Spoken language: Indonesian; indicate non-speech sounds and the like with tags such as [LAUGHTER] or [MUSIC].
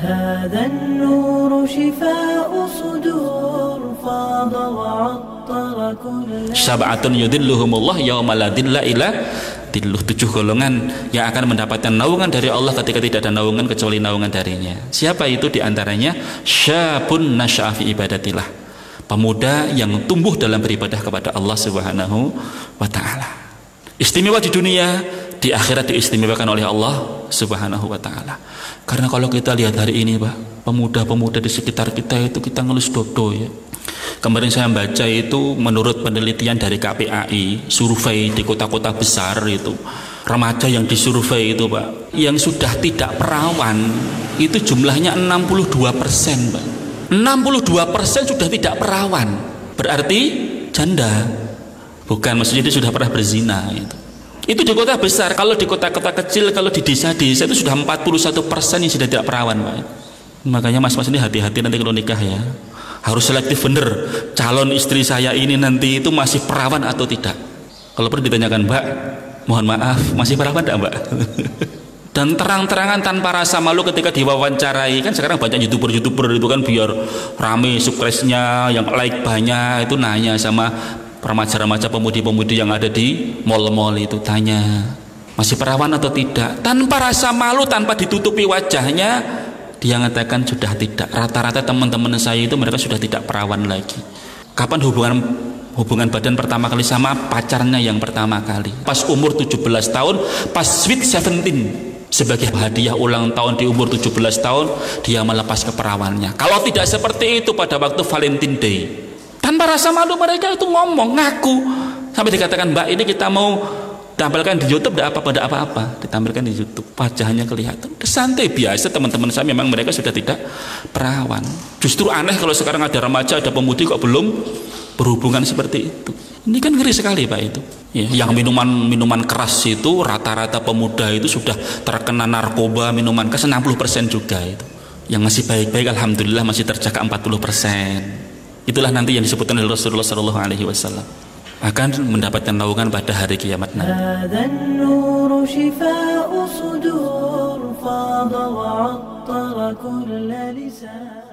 هذا النور شفاء صدور فاض وعطر كل Sab'atun yudhilluhumullah yawma la dhilla illa dhilluh. Tujuh golongan yang akan mendapatkan naungan dari Allah ketika tidak ada naungan kecuali naungan darinya. Siapa itu diantaranya? Syabun nasya'a fi ibadatillah. Pemuda yang tumbuh dalam beribadah kepada Allah Subhanahu wa taala. Istimewa di dunia, di akhirat diistimewakan oleh Allah Subhanahu wa taala. Karena kalau kita lihat hari ini, Pak, pemuda-pemuda di sekitar kita itu kita ngelus dodo ya. Kemarin saya baca itu menurut penelitian dari KPAI, survei di kota-kota besar itu, remaja yang disurvei itu Pak, yang sudah tidak perawan itu jumlahnya 62 persen Pak. 62 persen sudah tidak perawan, berarti janda. Bukan, maksudnya dia sudah pernah berzina itu. Itu di kota besar, kalau di kota-kota kecil, kalau di desa-desa itu sudah 41 persen yang sudah tidak perawan Pak. Makanya mas-mas ini hati-hati nanti kalau nikah ya. Harus selektif bener. Calon istri saya ini nanti itu masih perawan atau tidak? Kalau perlu ditanyakan mbak mohon maaf masih perawan tidak mbak? [LAUGHS] Dan terang-terangan tanpa rasa malu ketika diwawancarai. Kan sekarang banyak youtuber-youtuber itu kan biar rame suksesnya yang like banyak itu nanya sama remaja-remaja pemudi-pemudi yang ada di mall-mall itu tanya masih perawan atau tidak? Tanpa rasa malu tanpa ditutupi wajahnya dia mengatakan sudah tidak. Rata-rata teman-teman saya itu mereka sudah tidak perawan lagi. Kapan hubungan hubungan badan pertama kali sama pacarnya yang pertama kali? Pas umur 17 tahun pas sweet 17 sebagai hadiah ulang tahun di umur 17 tahun dia melepas keperawannya. Kalau tidak seperti itu pada waktu Valentine Day tanpa rasa malu mereka itu ngomong ngaku. Sampai dikatakan mbak ini kita mau tampilkan di YouTube tidak apa-apa tidak apa-apa. Ditampilkan di YouTube wajahnya kelihatan. Santai biasa teman-teman saya memang mereka sudah tidak perawan. Justru aneh kalau sekarang ada remaja ada pemudi kok belum berhubungan seperti itu. Ini kan ngeri sekali pak itu. Ya, yang minuman minuman keras itu rata-rata pemuda itu sudah terkena narkoba minuman keras 60% juga itu. Yang masih baik-baik alhamdulillah masih terjaga 40% itulah nanti yang disebutkan oleh Rasulullah Shallallahu Alaihi Wasallam akan mendapatkan naungan pada hari kiamat nanti. هذا النور شفاء صدور فاض وعطر كل لسان